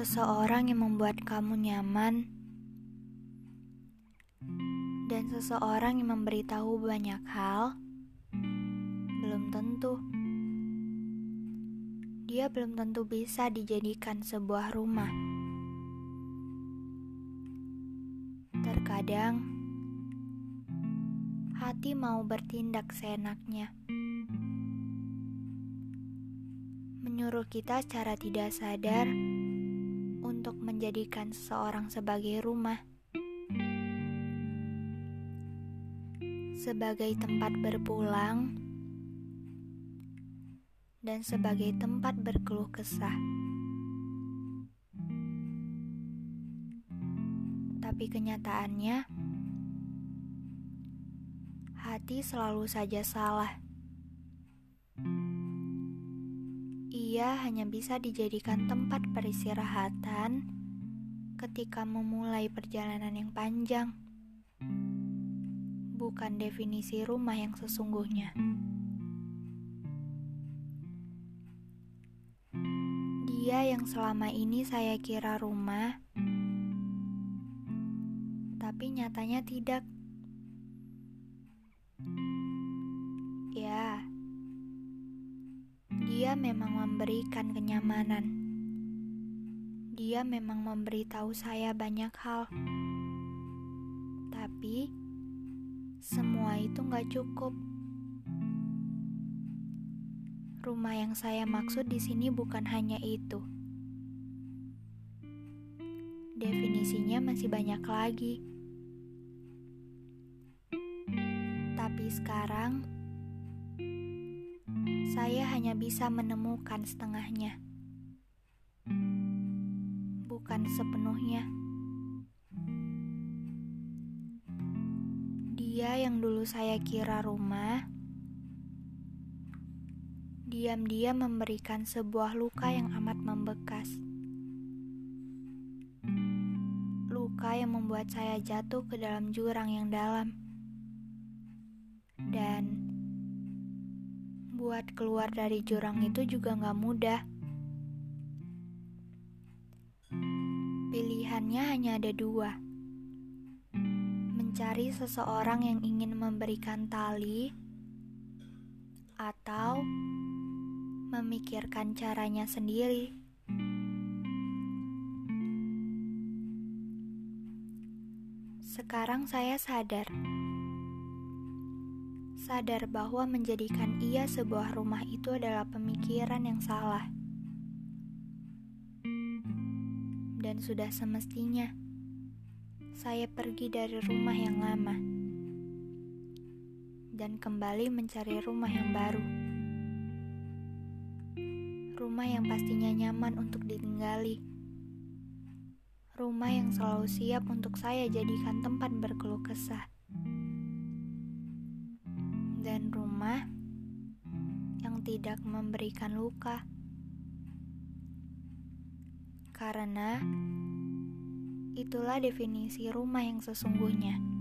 Seseorang yang membuat kamu nyaman, dan seseorang yang memberitahu banyak hal, belum tentu. Dia belum tentu bisa dijadikan sebuah rumah. Terkadang hati mau bertindak seenaknya, menyuruh kita secara tidak sadar menjadikan seseorang sebagai rumah, sebagai tempat berpulang, dan sebagai tempat berkeluh kesah. Tapi kenyataannya, hati selalu saja salah. Ia hanya bisa dijadikan tempat peristirahatan ketika memulai perjalanan yang panjang, bukan definisi rumah yang sesungguhnya. Dia yang selama ini saya kira rumah, tapi nyatanya tidak. Ya, dia memang memberikan kenyamanan. Dia memang memberitahu saya banyak hal. Tapi semua itu gak cukup. Rumah yang saya maksud di sini bukan hanya itu. Definisinya masih banyak lagi. Tapi sekarang saya hanya bisa menemukan setengahnya, bukan sepenuhnya. Dia yang dulu saya kira rumah, diam-diam memberikan sebuah luka yang amat membekas. Luka yang membuat saya jatuh ke dalam jurang yang dalam. Dan buat keluar dari jurang itu juga gak mudah. Pilihannya hanya ada dua. Mencari seseorang yang ingin memberikan tali atau memikirkan caranya sendiri. Sekarang saya sadar sadar bahwa menjadikan ia sebuah rumah itu adalah pemikiran yang salah. Dan sudah semestinya saya pergi dari rumah yang lama dan kembali mencari rumah yang baru. Rumah yang pastinya nyaman untuk ditinggali. Rumah yang selalu siap untuk saya jadikan tempat berkeluh kesah dan rumah yang tidak memberikan luka, karena itulah definisi rumah yang sesungguhnya.